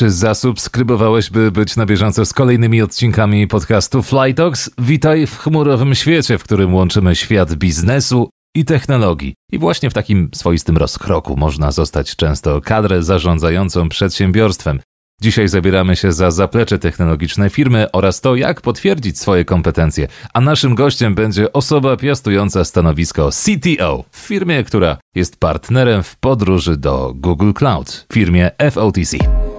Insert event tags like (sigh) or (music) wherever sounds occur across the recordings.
Czy zasubskrybowałeś, by być na bieżąco z kolejnymi odcinkami podcastu Flytalks? Witaj w chmurowym świecie, w którym łączymy świat biznesu i technologii. I właśnie w takim swoistym rozkroku można zostać często kadrę zarządzającą przedsiębiorstwem. Dzisiaj zabieramy się za zaplecze technologiczne firmy oraz to, jak potwierdzić swoje kompetencje. A naszym gościem będzie osoba piastująca stanowisko CTO w firmie, która jest partnerem w podróży do Google Cloud, firmie FOTC.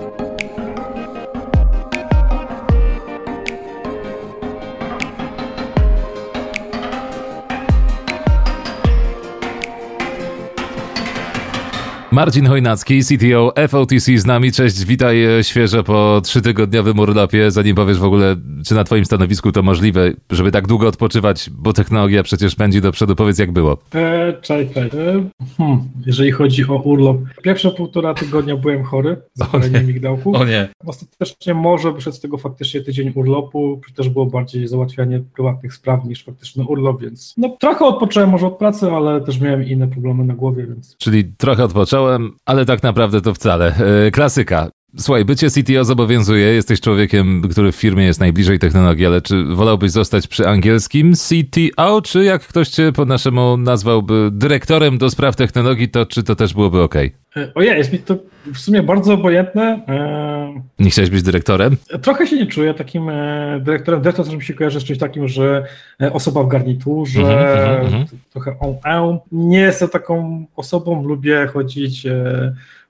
Marcin Chojnacki, CTO FOTC z nami. Cześć, witaj e, świeżo po trzytygodniowym urlopie. Zanim powiesz w ogóle, czy na twoim stanowisku to możliwe, żeby tak długo odpoczywać, bo technologia przecież pędzi do przodu. Powiedz, jak było. E, cześć, cześć. E, hmm, jeżeli chodzi o urlop, pierwsze półtora tygodnia byłem chory, zapalenie migdałku. O nie. Ostatecznie może wyszedł z tego faktycznie tydzień urlopu, czy też było bardziej załatwianie prywatnych spraw niż faktyczny urlop, więc no trochę odpocząłem może od pracy, ale też miałem inne problemy na głowie, więc... Czyli trochę odpocząłem ale tak naprawdę to wcale. E, klasyka. Słuchaj, bycie CTO zobowiązuje, jesteś człowiekiem, który w firmie jest najbliżej technologii, ale czy wolałbyś zostać przy angielskim CTO, czy jak ktoś cię po naszemu nazwałby dyrektorem do spraw technologii, to czy to też byłoby ok? E, ojej, jest mi to w sumie bardzo obojętne. E, Nie chciałeś być dyrektorem? Trochę się nie czuję takim dyrektorem. Dyrektor mi się kojarzy z czymś takim, że osoba w garniturze, mm -hmm, trochę on, Nie jestem taką osobą, lubię chodzić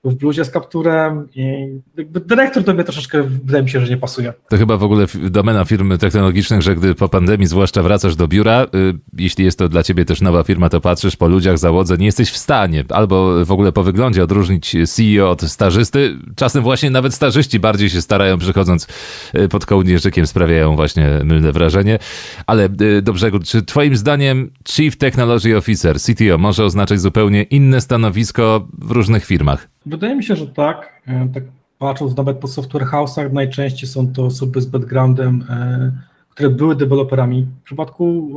w bluzie z kapturem i dyrektor to mnie troszeczkę wydaje mi się, że nie pasuje. To chyba w ogóle domena firm technologicznych, że gdy po pandemii zwłaszcza wracasz do biura, y, jeśli jest to dla ciebie też nowa firma, to patrzysz po ludziach, załodze, nie jesteś w stanie albo w ogóle po wyglądzie odróżnić CEO od stażysty. Czasem właśnie nawet stażyści bardziej się starają przychodząc y, pod kołnierzykiem, sprawiają właśnie mylne wrażenie. Ale y, do brzegu, czy twoim zdaniem Chief Technology Officer, CTO, może oznaczać zupełnie inne stanowisko w różnych firmach? Wydaje mi się, że tak. E, tak patrząc nawet po software house'ach, najczęściej są to osoby z backgroundem, e, które były deweloperami. W przypadku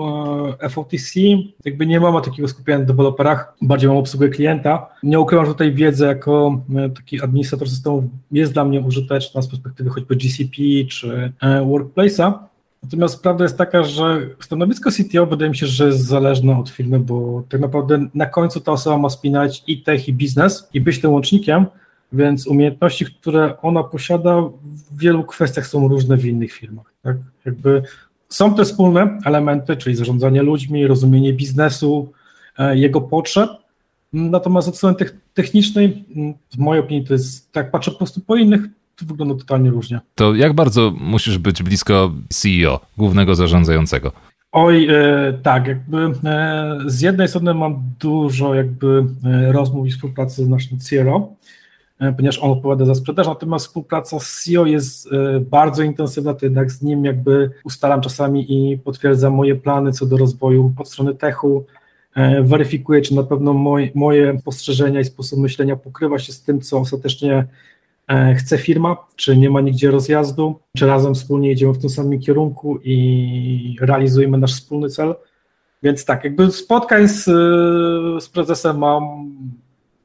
e, FOTC jakby nie mamy takiego skupienia na deweloperach, bardziej mam obsługę klienta. Nie ukrywam, że tutaj wiedza jako taki administrator systemów jest dla mnie użyteczna z perspektywy choćby GCP czy Workplace'a. Natomiast prawda jest taka, że stanowisko CTO wydaje mi się, że jest zależne od firmy, bo tak naprawdę na końcu ta osoba ma spinać i tech, i biznes, i być tym łącznikiem, więc umiejętności, które ona posiada, w wielu kwestiach są różne w innych firmach. Tak? Jakby są te wspólne elementy, czyli zarządzanie ludźmi, rozumienie biznesu, e, jego potrzeb, natomiast od strony technicznej, w mojej opinii, to jest, tak patrzę po prostu po innych, to wygląda totalnie różnie. To jak bardzo musisz być blisko CEO, głównego zarządzającego? Oj, e, tak, jakby e, z jednej strony mam dużo jakby e, rozmów i współpracy z naszym CRO, e, ponieważ on odpowiada za sprzedaż, natomiast współpraca z CEO jest e, bardzo intensywna, to jednak z nim jakby ustalam czasami i potwierdzam moje plany co do rozwoju od strony techu, e, weryfikuję, czy na pewno moje, moje spostrzeżenia i sposób myślenia pokrywa się z tym, co ostatecznie E, chce firma, czy nie ma nigdzie rozjazdu, czy razem wspólnie idziemy w tym samym kierunku i realizujemy nasz wspólny cel. Więc tak, jakby spotkań z, z prezesem mam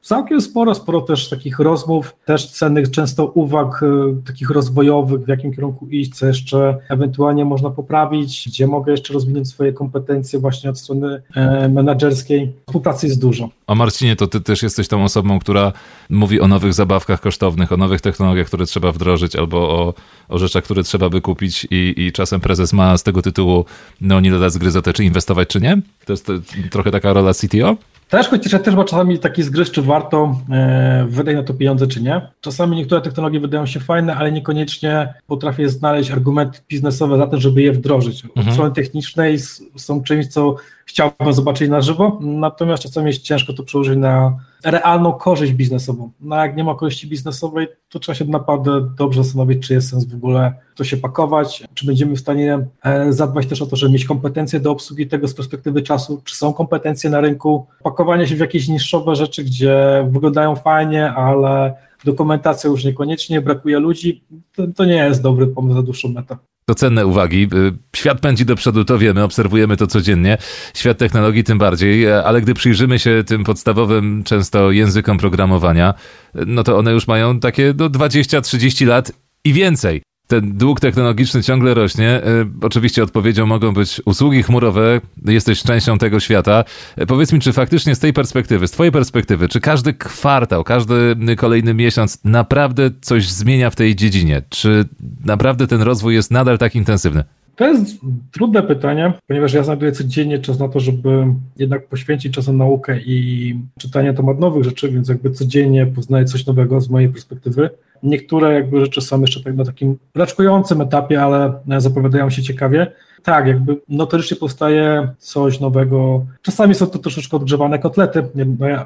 całkiem sporo, sporo też takich rozmów, też cennych często uwag y, takich rozwojowych, w jakim kierunku iść, co jeszcze ewentualnie można poprawić, gdzie mogę jeszcze rozwinąć swoje kompetencje właśnie od strony e, menedżerskiej. Współpracy jest dużo. A Marcinie, to ty też jesteś tą osobą, która mówi o nowych zabawkach kosztownych, o nowych technologiach, które trzeba wdrożyć, albo o, o rzeczach, które trzeba by kupić i, i czasem prezes ma z tego tytułu no nie dodać zgryzotę, czy inwestować, czy nie? To jest to, trochę taka rola CTO? Też, chociaż ja też ma czasami taki zgryz, czy warto e, wydać na to pieniądze, czy nie. Czasami niektóre technologie wydają się fajne, ale niekoniecznie potrafię znaleźć argumenty biznesowe za to, żeby je wdrożyć. Od mhm. strony technicznej są czymś, co chciałbym zobaczyć na żywo, natomiast czasami jest ciężko to przełożyć na realną korzyść biznesową. No jak nie ma korzyści biznesowej, to trzeba się naprawdę dobrze zastanowić, czy jest sens w ogóle to się pakować, czy będziemy w stanie e, zadbać też o to, żeby mieć kompetencje do obsługi tego z perspektywy czasu, czy są kompetencje na rynku, pakowanie się w jakieś niższowe rzeczy, gdzie wyglądają fajnie, ale dokumentacja już niekoniecznie, brakuje ludzi, to, to nie jest dobry pomysł za dłuższą metę. To cenne uwagi. Y, świat pędzi do przodu, to wiemy, obserwujemy to codziennie. Świat technologii tym bardziej, e, ale gdy przyjrzymy się tym podstawowym często językom programowania, no to one już mają takie do 20-30 lat i więcej ten dług technologiczny ciągle rośnie. E, oczywiście odpowiedzią mogą być usługi chmurowe, jesteś częścią tego świata. E, powiedz mi, czy faktycznie z tej perspektywy, z twojej perspektywy, czy każdy kwartał, każdy kolejny miesiąc naprawdę coś zmienia w tej dziedzinie? Czy naprawdę ten rozwój jest nadal tak intensywny? To jest trudne pytanie, ponieważ ja znajduję codziennie czas na to, żeby jednak poświęcić czas na naukę i czytanie temat nowych rzeczy, więc jakby codziennie poznaję coś nowego z mojej perspektywy. Niektóre jakby rzeczy są jeszcze tak na takim raczkującym etapie, ale zapowiadają się ciekawie. Tak, jakby notorycznie powstaje coś nowego. Czasami są to troszeczkę odgrzewane kotlety,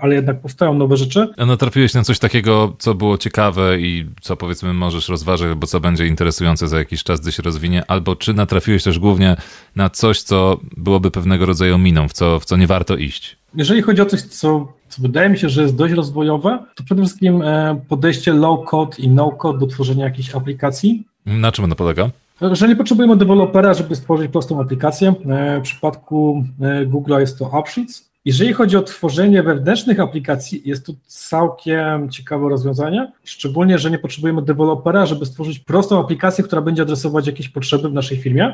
ale jednak powstają nowe rzeczy. A natrafiłeś na coś takiego, co było ciekawe i co powiedzmy możesz rozważyć, albo co będzie interesujące za jakiś czas, gdy się rozwinie, albo czy natrafiłeś też głównie na coś, co byłoby pewnego rodzaju miną, w co, w co nie warto iść? Jeżeli chodzi o coś, co, co wydaje mi się, że jest dość rozwojowe, to przede wszystkim e, podejście low-code i no-code do tworzenia jakichś aplikacji. Na czym ono polega? Jeżeli potrzebujemy dewelopera, żeby stworzyć prostą aplikację, e, w przypadku e, Google jest to AppSheets. Jeżeli chodzi o tworzenie wewnętrznych aplikacji, jest to całkiem ciekawe rozwiązanie, szczególnie, że nie potrzebujemy dewelopera, żeby stworzyć prostą aplikację, która będzie adresować jakieś potrzeby w naszej firmie,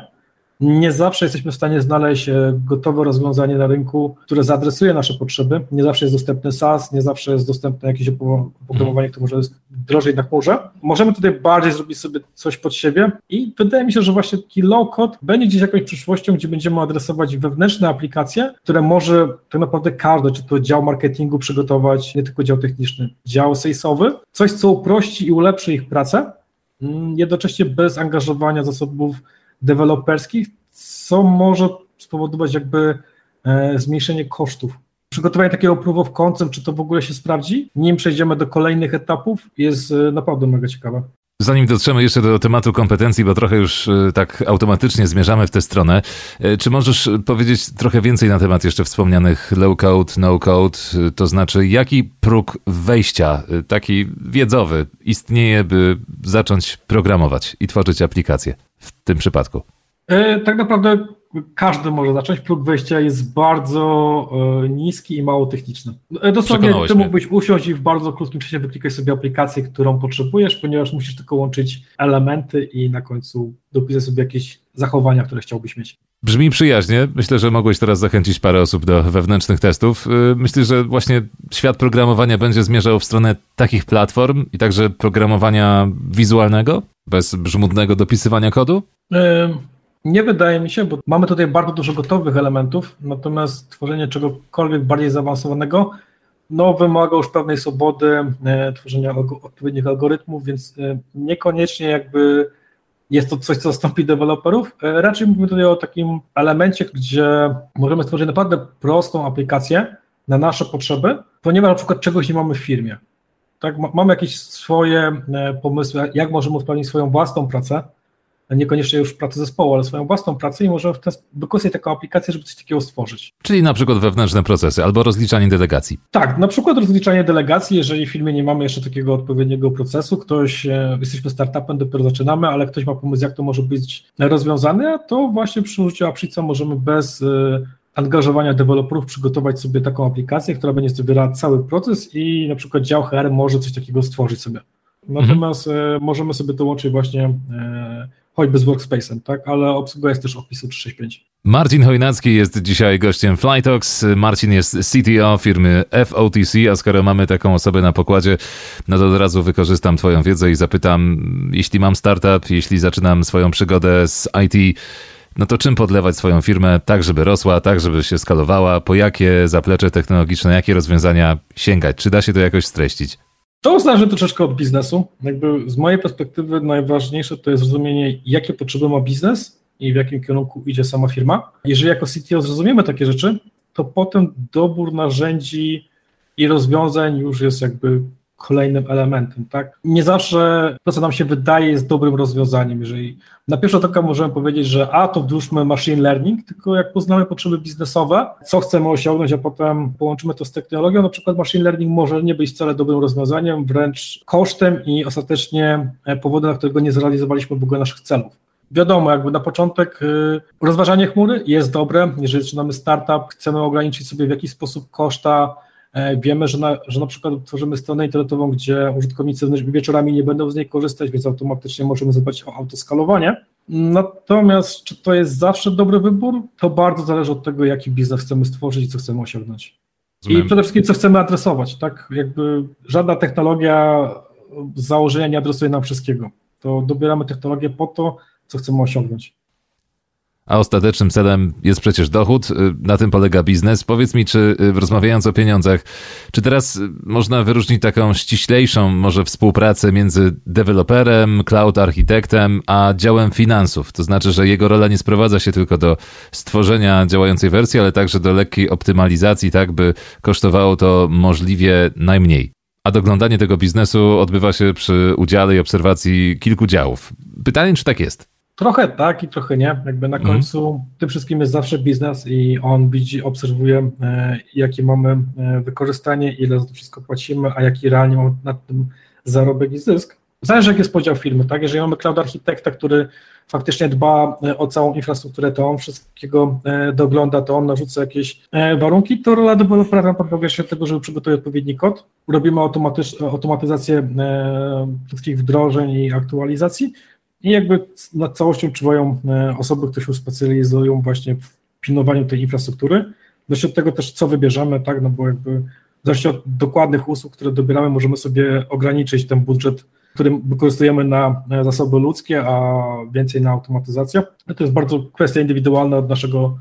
nie zawsze jesteśmy w stanie znaleźć e, gotowe rozwiązanie na rynku, które zaadresuje nasze potrzeby. Nie zawsze jest dostępny SaaS, nie zawsze jest dostępne jakieś oprogramowanie, które może jest drożej na chmurze. Możemy tutaj bardziej zrobić sobie coś pod siebie i wydaje mi się, że właśnie taki low-code będzie gdzieś jakąś przyszłością, gdzie będziemy adresować wewnętrzne aplikacje, które może tak naprawdę każdy, czy to dział marketingu przygotować, nie tylko dział techniczny, dział salesowy, coś, co uprości i ulepszy ich pracę, mm, jednocześnie bez angażowania zasobów deweloperskich, co może spowodować jakby e, zmniejszenie kosztów. Przygotowanie takiego proof of concept, czy to w ogóle się sprawdzi, nim przejdziemy do kolejnych etapów, jest e, naprawdę mega ciekawe. Zanim dotrzemy jeszcze do tematu kompetencji, bo trochę już e, tak automatycznie zmierzamy w tę stronę, czy możesz powiedzieć trochę więcej na temat jeszcze wspomnianych low code, no code, to znaczy jaki próg wejścia, taki wiedzowy, istnieje, by zacząć programować i tworzyć aplikacje? W tym przypadku? E, tak naprawdę każdy może zacząć. Próg wejścia jest bardzo e, niski i mało techniczny. E, dosłownie ty mógłbyś usiąść i w bardzo krótkim czasie wyklikać sobie aplikację, którą potrzebujesz, ponieważ musisz tylko łączyć elementy i na końcu dopisać sobie jakieś zachowania, które chciałbyś mieć. Brzmi przyjaźnie. Myślę, że mogłeś teraz zachęcić parę osób do wewnętrznych testów. Myślę, że właśnie świat programowania będzie zmierzał w stronę takich platform i także programowania wizualnego, bez brzmudnego dopisywania kodu? Nie wydaje mi się, bo mamy tutaj bardzo dużo gotowych elementów, natomiast tworzenie czegokolwiek bardziej zaawansowanego no, wymaga już pewnej swobody e, tworzenia odpowiednich algorytmów, więc e, niekoniecznie jakby jest to coś, co zastąpi deweloperów. E, raczej mówimy tutaj o takim elemencie, gdzie możemy stworzyć naprawdę prostą aplikację na nasze potrzeby, ponieważ na przykład czegoś nie mamy w firmie. Tak, mamy jakieś swoje pomysły, jak możemy usprawnić swoją własną pracę, niekoniecznie już pracę zespołu, ale swoją własną pracę i możemy wykorzystać taką aplikację, żeby coś takiego stworzyć. Czyli na przykład wewnętrzne procesy albo rozliczanie delegacji. Tak, na przykład rozliczanie delegacji, jeżeli w firmie nie mamy jeszcze takiego odpowiedniego procesu, ktoś, e, jesteśmy startupem, dopiero zaczynamy, ale ktoś ma pomysł, jak to może być rozwiązane, to właśnie przy użyciu Apshica możemy bez e, angażowania deweloperów przygotować sobie taką aplikację, która będzie zawierała cały proces i na przykład dział HR może coś takiego stworzyć sobie. Natomiast mhm. możemy sobie to łączyć właśnie choćby z Workspace'em, tak? Ale obsługa jest też Office 365. Marcin Chojnacki jest dzisiaj gościem Flytalks. Marcin jest CTO firmy FOTC, a skoro mamy taką osobę na pokładzie, no to od razu wykorzystam Twoją wiedzę i zapytam, jeśli mam startup, jeśli zaczynam swoją przygodę z IT, no to czym podlewać swoją firmę tak, żeby rosła, tak, żeby się skalowała, po jakie zaplecze technologiczne, jakie rozwiązania sięgać? Czy da się to jakoś streścić? To zależy troszeczkę od biznesu. Jakby z mojej perspektywy najważniejsze to jest zrozumienie, jakie potrzeby ma biznes i w jakim kierunku idzie sama firma. Jeżeli jako CTO zrozumiemy takie rzeczy, to potem dobór narzędzi i rozwiązań już jest jakby kolejnym elementem, tak? Nie zawsze to, co nam się wydaje, jest dobrym rozwiązaniem. Jeżeli na pierwszy rzut oka możemy powiedzieć, że a to wdłużmy machine learning, tylko jak poznamy potrzeby biznesowe, co chcemy osiągnąć, a potem połączymy to z technologią, na przykład machine learning może nie być wcale dobrym rozwiązaniem, wręcz kosztem i ostatecznie powodem, dla którego nie zrealizowaliśmy w ogóle naszych celów. wiadomo, jakby na początek y, rozważanie chmury jest dobre, jeżeli zaczynamy startup, chcemy ograniczyć sobie w jakiś sposób koszta, e, wiemy, że na, że na przykład tworzymy stronę internetową, gdzie użytkownicy wieczorami nie będą z niej korzystać, więc automatycznie możemy zadbać o autoskalowanie. Natomiast czy to jest zawsze dobry wybór? To bardzo zależy od tego, jaki biznes chcemy stworzyć i co chcemy osiągnąć. I przede wszystkim, co chcemy adresować, tak? Jakby żadna technologia z założenia nie adresuje nam wszystkiego. To dobieramy technologię po to, co chcemy osiągnąć. A ostatecznym celem jest przecież dochód, y, na tym polega biznes. Powiedz mi, czy y, rozmawiając o pieniądzach, czy teraz y, można wyróżnić taką ściślejszą może współpracę między deweloperem, cloud architektem, a działem finansów? To znaczy, że jego rola nie sprowadza się tylko do stworzenia działającej wersji, ale także do lekkiej optymalizacji, tak by kosztowało to możliwie najmniej. A doglądanie tego biznesu odbywa się przy udziale i obserwacji kilku działów. Pytanie, czy tak jest? Trochę tak i trochę nie. Jakby na mhm. końcu mm. tym wszystkim jest zawsze biznes i on widzi, obserwuje, e, jakie mamy e, wykorzystanie, ile za to wszystko płacimy, a jaki realnie mamy nad tym zarobek i zysk. Zależy, jak jest podział firmy, tak? Jeżeli mamy cloud architekta, który faktycznie dba e, o całą infrastrukturę, to on wszystkiego e, dogląda, to on narzuca jakieś warunki, to rola dewelopera podpowiada się tego, żeby przygotować odpowiedni kod. Robimy automatyzację wszystkich wdrożeń i aktualizacji, i jakby nad całością czuwają e, osoby, które się specjalizują właśnie w pilnowaniu tej infrastruktury. Zresztą od tego też, co wybierzemy, tak, no bo jakby zależności od dokładnych usług, które dobieramy, możemy sobie ograniczyć ten budżet, który wykorzystujemy na zasoby ludzkie, a więcej na automatyzację. To jest bardzo kwestia indywidualna od naszego,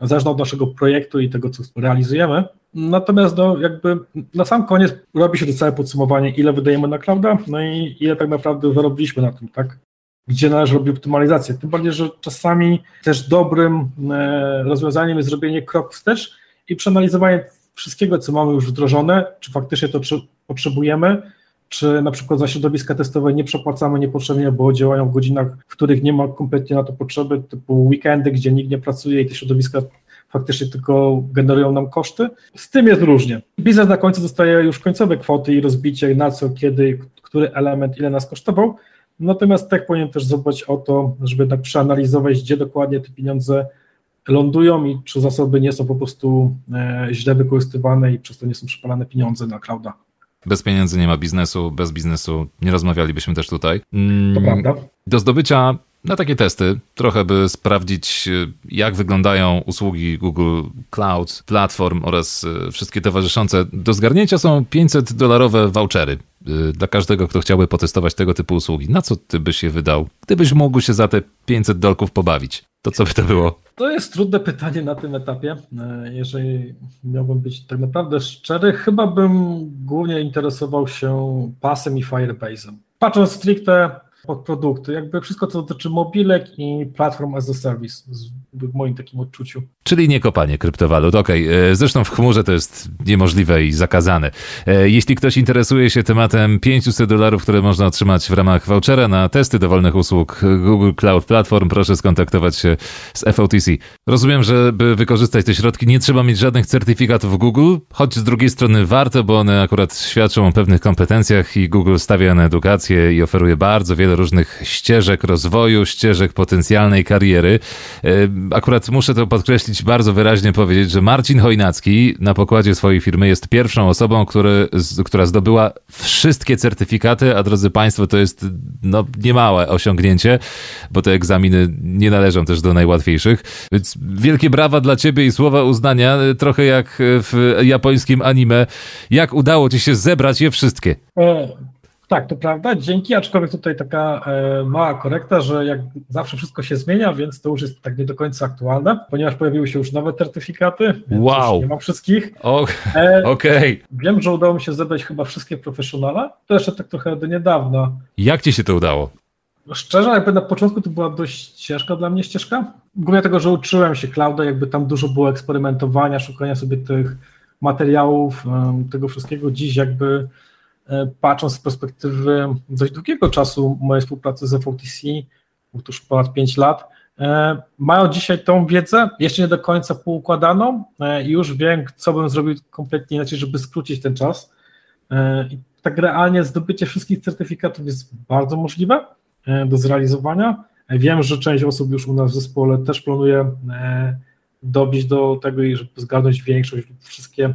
zależna od naszego projektu i tego, co realizujemy. Natomiast no, jakby na sam koniec robi się to całe podsumowanie, ile wydajemy na clouda, no i ile tak naprawdę zarobiliśmy na tym, tak? Gdzie należy robić optymalizację. Tym bardziej, że czasami też dobrym e, rozwiązaniem jest zrobienie krok wstecz i przeanalizowanie wszystkiego, co mamy już wdrożone, czy faktycznie to potrzebujemy, czy na przykład za środowiska testowe nie przepłacamy niepotrzebnie, bo działają w godzinach, w których nie ma kompletnie na to potrzeby, typu weekendy, gdzie nikt nie pracuje i te środowiska faktycznie tylko generują nam koszty. Z tym jest różnie. Biznes na końcu dostaje już końcowe kwoty i rozbicie na co, kiedy, który element, ile nas kosztował, Natomiast tak powinien też zadbać o to, żeby jednak przeanalizować, gdzie dokładnie te pieniądze lądują i czy zasoby nie są po prostu e, źle wykorzystywane i przez to nie są przepalane pieniądze na clouda. Bez pieniędzy nie ma biznesu, bez biznesu nie rozmawialibyśmy też tutaj. To prawda. Do zdobycia na takie testy, trochę by sprawdzić, e, jak wyglądają usługi Google Cloud, platform oraz e, wszystkie towarzyszące. Do zgarnięcia są 500 dolarowe vouchery dla każdego, kto chciałby potestować tego typu usługi. Na co ty byś je wydał, gdybyś mógł się za te 500 dolków pobawić? To co by to było? To jest trudne pytanie na tym etapie. Jeżeli miałbym być tak naprawdę szczery, chyba bym głównie interesował się pasem i Firebase'em. Patrząc stricte podprodukty, jakby wszystko, co dotyczy mobilek i platform as a service, w moim takim odczuciu. Czyli nie kopanie kryptowalut, okej. Okay. E, zresztą w chmurze to jest niemożliwe i zakazane. E, jeśli ktoś interesuje się tematem 500 dolarów, które można otrzymać w ramach vouchera na testy dowolnych usług Google Cloud Platform, proszę skontaktować się z FOTC. Rozumiem, że by wykorzystać te środki nie trzeba mieć żadnych certyfikatów Google, choć z drugiej strony warto, bo one akurat świadczą o pewnych kompetencjach i Google stawia na edukację i oferuje bardzo wiele różnych ścieżek rozwoju, ścieżek potencjalnej kariery. Akurat muszę to podkreślić bardzo wyraźnie powiedzieć, że Marcin Chojnacki na pokładzie swojej firmy jest pierwszą osobą, który, która zdobyła wszystkie certyfikaty, a drodzy Państwo, to jest no, niemałe osiągnięcie, bo te egzaminy nie należą też do najłatwiejszych. Więc wielkie brawa dla Ciebie i słowa uznania, trochę jak w japońskim anime. Jak udało Ci się zebrać je wszystkie? E, tak, to prawda. Dzięki, aczkolwiek tutaj taka e, mała korekta, że jak zawsze wszystko się zmienia, więc to już jest tak nie do końca aktualne, ponieważ pojawiły się już nowe certyfikaty. Wow. Nie mam wszystkich. E, Okej. Okay. Wiem, że udało mi się zebrać chyba wszystkie profesjonale. To jeszcze tak trochę do niedawna. Jak ci się to udało? Szczerze, jakby na początku to była dość ciężka dla mnie ścieżka. Głównie tego, że uczyłem się clouda, jakby tam dużo było eksperymentowania, szukania sobie tych materiałów, tego wszystkiego. Dziś jakby patrząc z perspektywy dość długiego czasu mojej współpracy z FOTC, już ponad 5 lat, e, mają dzisiaj tą wiedzę, jeszcze nie do końca poukładaną e, i już wiem, co bym zrobił kompletnie inaczej, żeby skrócić ten czas. I tak realnie zdobycie wszystkich certyfikatów jest bardzo możliwe do zrealizowania, Wiem, że część osób już u nas w zespole też planuje dobić do tego, żeby zgarnąć większość lub wszystkie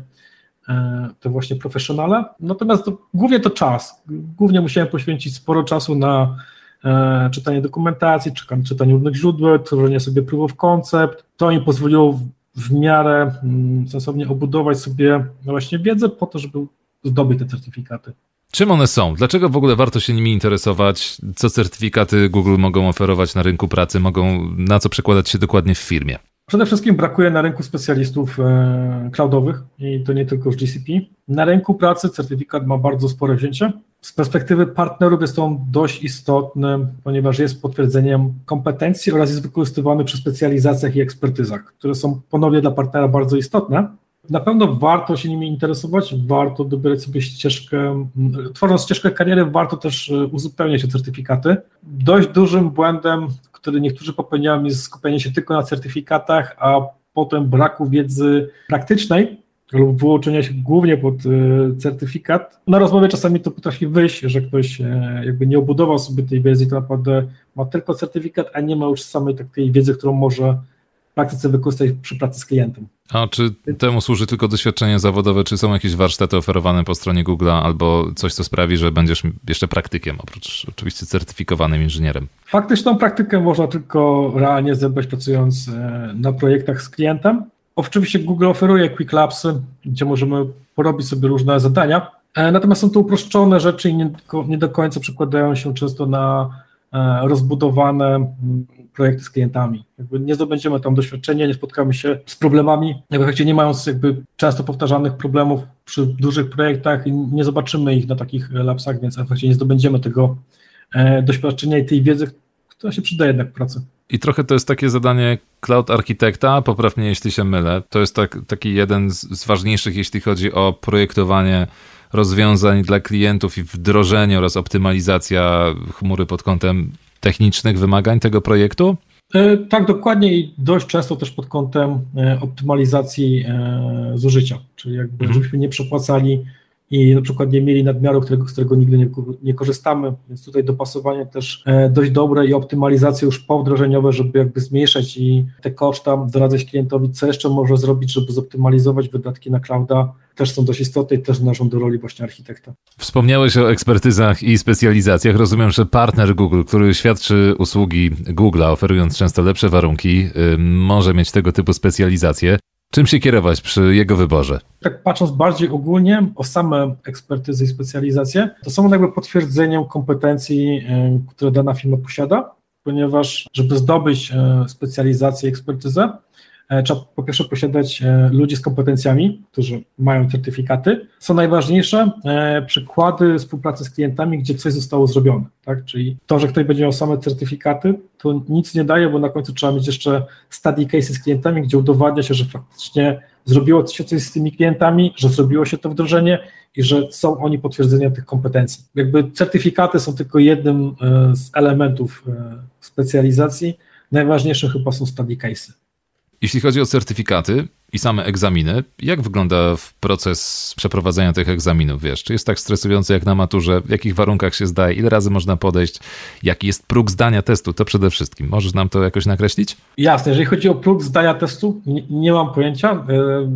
te właśnie profesjonale. Natomiast to, głównie to czas. Głównie musiałem poświęcić sporo czasu na e, czytanie dokumentacji, czytanie różnych źródeł, tworzenie sobie proof of concept. To mi pozwoliło w, w miarę mm, sensownie obudować sobie właśnie wiedzę po to, żeby zdobyć te certyfikaty. Czym one są? Dlaczego w ogóle warto się nimi interesować? Co certyfikaty Google mogą oferować na rynku pracy? Mogą na co przekładać się dokładnie w firmie? Przede wszystkim brakuje na rynku specjalistów e, cloudowych i to nie tylko z GCP. Na rynku pracy certyfikat ma bardzo spore wzięcie. Z perspektywy partnerów jest on dość istotny, ponieważ jest potwierdzeniem kompetencji oraz jest wykorzystywany przy specjalizacjach i ekspertyzach, które są ponownie dla partnera bardzo istotne. Na pewno warto się nimi interesować, warto dobierać sobie ścieżkę, tworząc ścieżkę kariery, warto też e, uzupełniać o certyfikaty. Dość dużym błędem, który niektórzy popełniają, jest skupienie się tylko na certyfikatach, a potem braku wiedzy praktycznej lub wyłączenia się głównie pod e, certyfikat. Na rozmowie czasami to potrafi wyjść, że ktoś e, jakby nie obudował sobie tej wiedzy, to naprawdę ma tylko certyfikat, a nie ma już samej takiej wiedzy, którą może praktyce wykorzystać przy pracy z klientem. A czy temu służy tylko doświadczenie zawodowe? Czy są jakieś warsztaty oferowane po stronie Google'a albo coś, co sprawi, że będziesz jeszcze praktykiem, oprócz oczywiście certyfikowanym inżynierem? Faktyczną praktykę można tylko realnie zebrać pracując e, na projektach z klientem. Oczywiście Google oferuje Quick Labsy, gdzie możemy porobić sobie różne zadania, e, natomiast są to uproszczone rzeczy i nie, do końca przekładają się często na rozbudowane projekty z klientami. Jakby nie zdobędziemy tam doświadczenia, nie spotkamy się z problemami, w efekcie nie mając jakby często powtarzanych problemów przy dużych projektach i nie zobaczymy ich na takich lapsach, więc w efekcie nie zdobędziemy tego e, doświadczenia i tej wiedzy, która się przydaje jednak w pracy. I trochę to jest takie zadanie cloud architekta, popraw mnie jeśli się mylę. To jest tak, taki jeden z, z ważniejszych, jeśli chodzi o projektowanie rozwiązań dla klientów i wdrożenie oraz optymalizacja chmury pod kątem technicznych wymagań tego projektu? E, tak, dokładnie i dość często też pod kątem e, optymalizacji e, zużycia, czyli jakby mhm. żebyśmy nie przepłacali i na przykład nie mieli nadmiaru, którego, z którego nigdy nie, nie korzystamy, więc tutaj dopasowanie też dość dobre i optymalizacje już powdrożeniowe, żeby jakby zmniejszać i te koszta, doradzać klientowi, co jeszcze może zrobić, żeby zoptymalizować wydatki na clouda, też są dość istotne i też należą do roli właśnie architekta. Wspomniałeś o ekspertyzach i specjalizacjach. Rozumiem, że partner Google, który świadczy usługi Google'a, oferując często lepsze warunki, może mieć tego typu specjalizacje. Czym się kierować przy jego wyborze? Tak patrząc bardziej ogólnie o same ekspertyzy i specjalizacje, to są jakby potwierdzeniem kompetencji, które dana firma posiada, ponieważ żeby zdobyć specjalizację i ekspertyzę, E, trzeba po pierwsze posiadać e, ludzi z kompetencjami, którzy mają certyfikaty. Co najważniejsze, e, przykłady współpracy z klientami, gdzie coś zostało zrobione. Tak? Czyli to, że ktoś będzie miał same certyfikaty, to nic nie daje, bo na końcu trzeba mieć jeszcze study case z klientami, gdzie udowadnia się, że faktycznie zrobiło się coś z tymi klientami, że zrobiło się to wdrożenie i że są oni potwierdzeniem tych kompetencji. Jakby certyfikaty są tylko jednym z elementów specjalizacji. Najważniejsze chyba są study cases. Jeśli chodzi o certyfikaty i same egzaminy, jak wygląda proces przeprowadzania tych egzaminów? Wiesz, czy jest tak stresujący jak na maturze? W jakich warunkach się zdaje? Ile razy można podejść? Jaki jest próg zdania testu? To przede wszystkim. Możesz nam to jakoś nakreślić? Jasne, jeżeli chodzi o próg zdania testu, nie, nie mam pojęcia. E,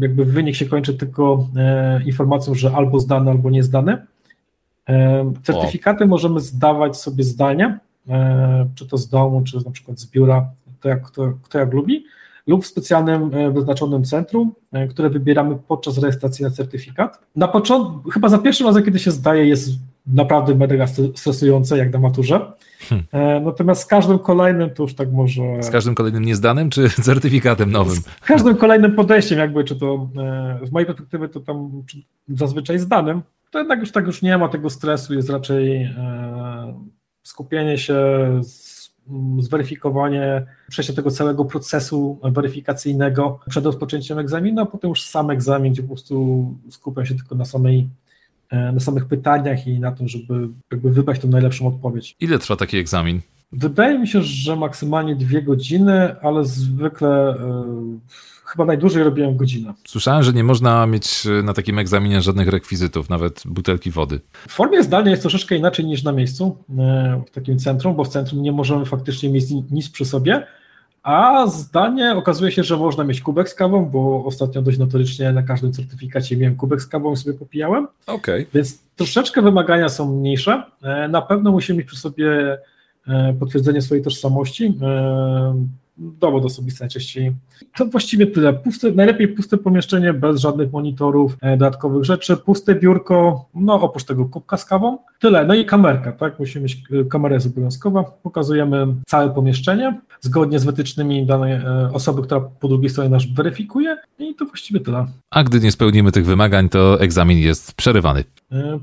jakby wynik się kończy tylko e, informacją, że albo zdany, albo nie zdany. E, certyfikaty o. możemy zdawać sobie zdalnie, czy to z domu, czy na przykład z biura, to jak, kto jak lubi lub w specjalnym e, wyznaczonym centrum, e, które wybieramy podczas rejestracji na certyfikat. Na początku, chyba za pierwszym razem, kiedy się zdaje, jest naprawdę mega stresujące, jak na maturze. Hmm. E, natomiast z każdym kolejnym to już tak może. Z każdym kolejnym niezdanym, czy (laughs) certyfikatem nowym? Z każdym kolejnym podejściem, jakby, czy to z mojej perspektywy, to tam zazwyczaj zdanym, to jednak już tak już nie ma tego stresu, jest raczej skupienie się zweryfikowanie, przejście tego całego procesu weryfikacyjnego przed rozpoczęciem egzaminu, a potem już sam egzamin, gdzie po prostu skupiam się tylko na samej e, na samych pytaniach i na tym, żeby jakby wybrać tą najlepszą odpowiedź. Ile trwa taki egzamin? Wydaje mi się, że maksymalnie dwie godziny, ale zwykle y, chyba najdłużej robiłem godzinę. Słyszałem, że nie można mieć na takim egzaminie żadnych rekwizytów, nawet butelki wody. W formie zdalnej jest troszeczkę inaczej niż na miejscu, w takim centrum, bo w centrum nie możemy faktycznie mieć nic przy sobie, a zdanie okazuje się, że można mieć kubek z kawą, bo ostatnio dość notorycznie na każdym certyfikacie miałem kubek z kawą i sobie popijałem. Okay. Więc troszeczkę wymagania są mniejsze. E, na pewno musimy mieć przy sobie e, potwierdzenie swojej tożsamości. E, dowód osobisty najczęściej. To właściwie tyle. Puste, najlepiej puste pomieszczenie, bez żadnych monitorów, e, dodatkowych rzeczy, puste biurko, no oprócz tego kubka z kawą. Tyle. No i kamerka, tak? Musimy mieć, e, kamera jest obowiązkowa. Pokazujemy całe pomieszczenie, zgodnie z wytycznymi danej e, osoby, która po drugiej stronie nas weryfikuje i to właściwie tyle. A gdy nie spełnimy tych wymagań, to egzamin jest przerywany.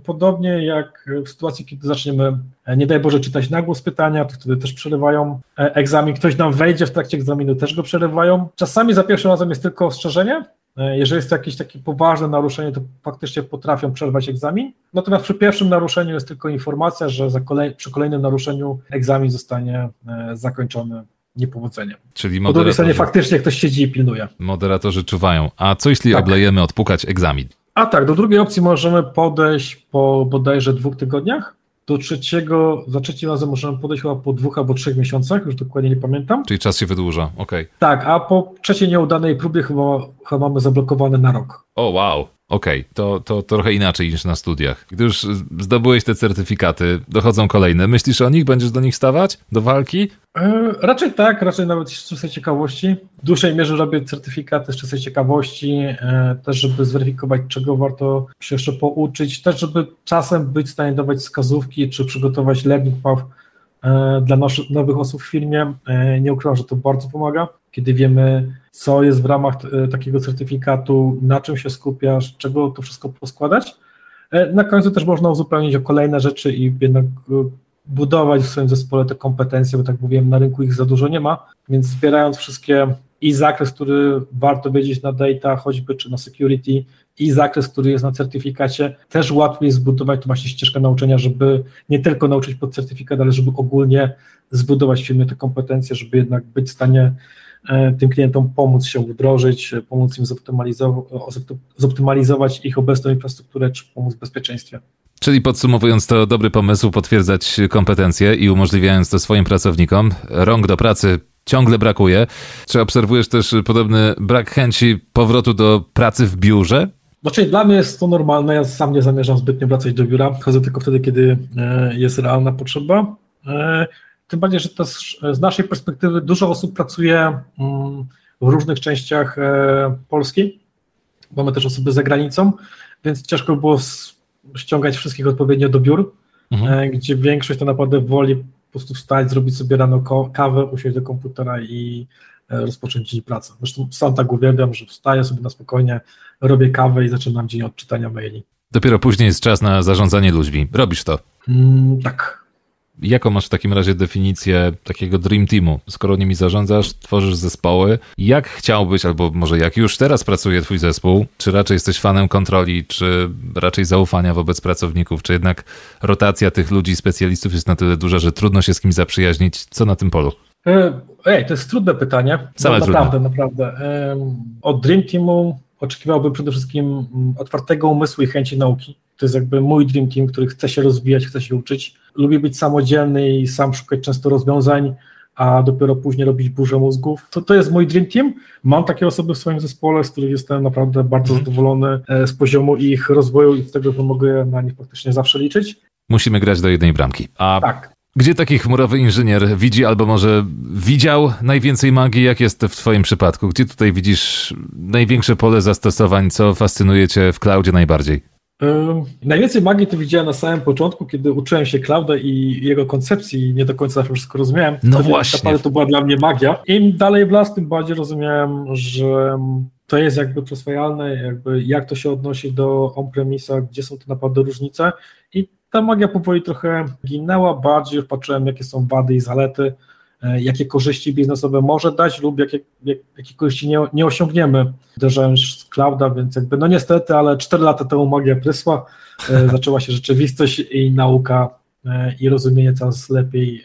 Podobnie jak w sytuacji, kiedy zaczniemy, nie daj Boże, czytać na głos pytania, to wtedy też przerywają egzamin. Ktoś nam wejdzie w trakcie egzaminu, też go przerywają. Czasami za pierwszym razem jest tylko ostrzeżenie. Jeżeli jest to jakieś takie poważne naruszenie, to faktycznie potrafią przerwać egzamin. Natomiast przy pierwszym naruszeniu jest tylko informacja, że kolej, przy kolejnym naruszeniu egzamin zostanie zakończony niepowodzeniem. Czyli Po drugiej stronie faktycznie ktoś siedzi i pilnuje. Moderatorzy czuwają. A co jeśli tak. oblejemy odpukać egzamin? A tak, do drugiej opcji możemy podejść po bodajże dwóch tygodniach. Do trzeciego, za trzecim razem możemy podejść chyba po dwóch albo trzech miesiącach, już dokładnie nie pamiętam. Czyli czas się wydłuża, okej. Okay. Tak, a po trzeciej nieudanej próbie chyba, chyba mamy zablokowane na rok. O, wow. Okej, okay, to, to, trochę inaczej niż na studiach. Gdy już zdobyłeś te certyfikaty, dochodzą kolejne. Myślisz o nich? Będziesz do nich stawać? Do walki? E, raczej tak, raczej nawet z czystej ciekawości. W dłuższej mierze robię certyfikaty z czystej ciekawości, e, też żeby zweryfikować, czego warto się jeszcze pouczyć, też żeby czasem być w stanie dawać wskazówki, czy przygotować learning path e, dla nowych osób w firmie. Nie ukrywam, że to bardzo pomaga, kiedy wiemy, co jest w ramach takiego certyfikatu, na czym się skupiasz, czego to wszystko poskładać. Na końcu też można uzupełnić o kolejne rzeczy i jednak budować w swoim zespole te kompetencje, bo tak mówiłem, na rynku ich za dużo nie ma, więc zbierając wszystkie i zakres, który warto wiedzieć na data, choćby czy na security, i zakres, który jest na certyfikacie, też łatwiej zbudować to właśnie ścieżkę nauczenia, żeby nie tylko nauczyć pod certyfikat, ale żeby ogólnie zbudować w firmie te kompetencje, żeby jednak być w stanie e, tym klientom pomóc się wdrożyć, pomóc im zoptymalizować, zoptymalizować ich obecną infrastrukturę, czy pomóc w bezpieczeństwie. Czyli podsumowując, to dobry pomysł potwierdzać kompetencje i umożliwiając to swoim pracownikom. Rąk do pracy ciągle brakuje. Czy obserwujesz też podobny brak chęci powrotu do pracy w biurze? Znaczy, dla mnie jest to normalne. Ja sam nie zamierzam zbytnio wracać do biura. Chodzę tylko wtedy, kiedy e, jest realna potrzeba. Tym bardziej, że też z naszej perspektywy dużo osób pracuje mm, w różnych częściach e, Polski. Mamy też osoby za granicą, więc ciężko było ściągać wszystkich odpowiednio do biur, mhm. E, gdzie większość to naprawdę woli po prostu wstać, zrobić sobie rano kawę, usiąść do komputera i e, rozpocząć dzień pracy. Zresztą sam tak uwielbiam, że wstaję sobie na spokojnie, robię kawę i zaczynam dzień od czytania maili. Dopiero później jest czas na zarządzanie ludźmi. Robisz to? Mm, tak. Jaką masz w takim razie definicję takiego dream teamu? Skoro nimi zarządzasz, tworzysz zespoły, jak chciałbyś, albo może jak już teraz pracuje twój zespół, czy raczej jesteś fanem kontroli, czy raczej zaufania wobec pracowników, czy jednak rotacja tych ludzi, specjalistów jest na tyle duża, że trudno się z kimś zaprzyjaźnić? Co na tym polu? E, ej, to jest trudne pytanie. Same no, naprawdę, trudne. naprawdę. Od Dream Teamu oczekiwałbym przede wszystkim mm, otwartego umysłu i chęci nauki. To jest jakby mój Dream Team, który chce się rozwijać, chce się uczyć lubię być samodzielny i sam szukać często rozwiązań, a dopiero później robić burzę mózgów. To, to jest mój dream team. Mam takie osoby w swoim zespole, z których jestem naprawdę bardzo mhm. zadowolony e, z poziomu ich rozwoju i z tego, że mogę na nich praktycznie zawsze liczyć. Musimy grać do jednej bramki. A tak. Gdzie taki chmurowy inżynier widzi albo może widział najwięcej magii? Jak jest w Twoim przypadku? Gdzie tutaj widzisz największe pole zastosowań? Co fascynuje Cię w cloudzie najbardziej? Najwięcej magii to widziałem na samym początku, kiedy uczyłem się Clouda i jego koncepcji nie do końca zawsze wszystko rozumiałem. No Wtedy właśnie. Naprawdę to była dla mnie magia. Im dalej w las, tym bardziej rozumiałem, że to jest jakby przyswajalne, jakby jak to się odnosi do on-premisa, gdzie są te naprawdę różnice i ta magia powoli trochę ginęła, bardziej wpatrzyłem jakie są wady i zalety, jakie korzyści biznesowe może dać lub jakie, jak, jakie korzyści nie, nie osiągniemy. Uderzając z clouda, więc jakby no niestety, ale 4 lata temu magia prysła, e, (laughs) zaczęła się rzeczywistość i nauka i rozumienie coraz lepiej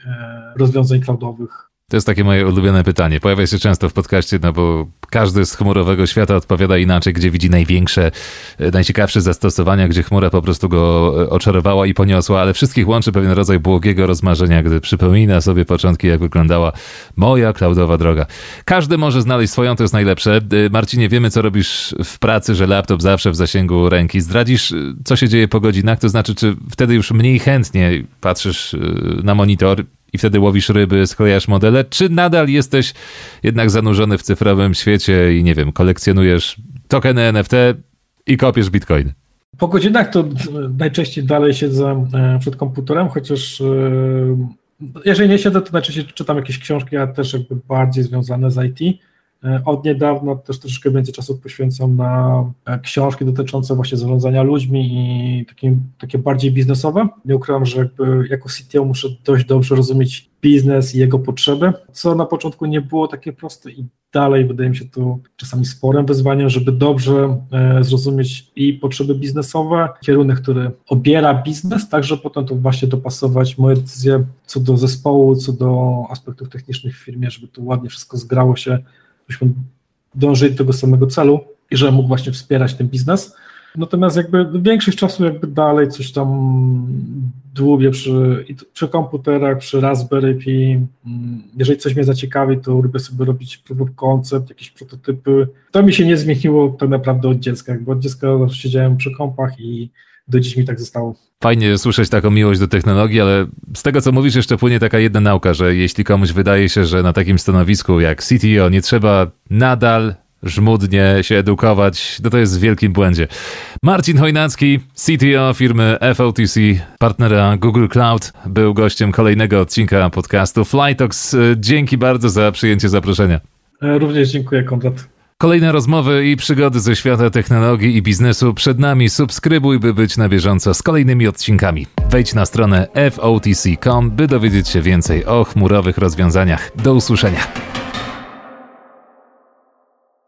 rozwiązań cloudowych to jest takie moje ulubione pytanie. Pojawia się często w podcaście, no bo każdy z chmurowego świata odpowiada inaczej, gdzie widzi największe, e, najciekawsze zastosowania, gdzie chmura po prostu go e, oczarowała i poniosła, ale wszystkich łączy pewien rodzaj błogiego rozmarzenia, gdy przypomina sobie początki, jak wyglądała moja cloudowa droga. Każdy może znaleźć swoją, to jest najlepsze. E, Marcinie, wiemy, co robisz w pracy, że laptop zawsze w zasięgu ręki. Zdradzisz, co się dzieje po godzinach? To znaczy, czy wtedy już mniej chętnie patrzysz na monitor i wtedy łowisz ryby, sklejasz modele, czy nadal jesteś jednak zanurzony w cyfrowym świecie i nie wiem, kolekcjonujesz tokeny NFT i kopiesz bitcoin? Po godzinach to najczęściej dalej siedzę e, przed komputerem, chociaż e, jeżeli nie siedzę, to najczęściej czytam jakieś książki, a też jakby bardziej związane z IT. E, od niedawna też troszeczkę więcej czasu poświęcam na e, książki dotyczące właśnie zarządzania ludźmi i takie, takie bardziej biznesowe. Nie ukrywam, że jako CTO muszę dość dobrze rozumieć biznes i jego potrzeby, co na początku nie było takie proste i dalej wydaje mi się to czasami sporym wyzwaniem, żeby dobrze e, zrozumieć i potrzeby biznesowe, kierunek, który obiera biznes, tak żeby potem to właśnie dopasować moje decyzje co do zespołu, co do aspektów technicznych w firmie, żeby to ładnie wszystko zgrało się byśmy dążyli do tego samego celu i że mógł właśnie wspierać ten biznes. Natomiast jakby większość czasu jakby dalej coś tam dłubię przy, przy komputerach, przy Raspberry Pi. Jeżeli coś mnie zaciekawi, to lubię sobie robić proof of concept, jakieś prototypy. To mi się nie zmieniło tak naprawdę od dziecka, bo od dziecka siedziałem przy kompach i do dziś mi tak zostało. Fajnie słyszeć taką miłość do technologii, ale z tego co mówisz jeszcze płynie taka jedna nauka, że jeśli komuś wydaje się, że na takim stanowisku jak CTO nie trzeba nadal żmudnie się edukować, no to jest w wielkim błędzie. Marcin Chojnacki, CTO firmy FOTC, partnera Google Cloud, był gościem kolejnego odcinka podcastu Flytox. Dzięki bardzo za przyjęcie zaproszenia. E, również dziękuję, Konrad. Kolejne rozmowy i przygody ze świata technologii i biznesu przed nami. Subskrybuj, by być na bieżąco z kolejnymi odcinkami. Wejdź na stronę fotc.com, by dowiedzieć się więcej o chmurowych rozwiązaniach. Do usłyszenia.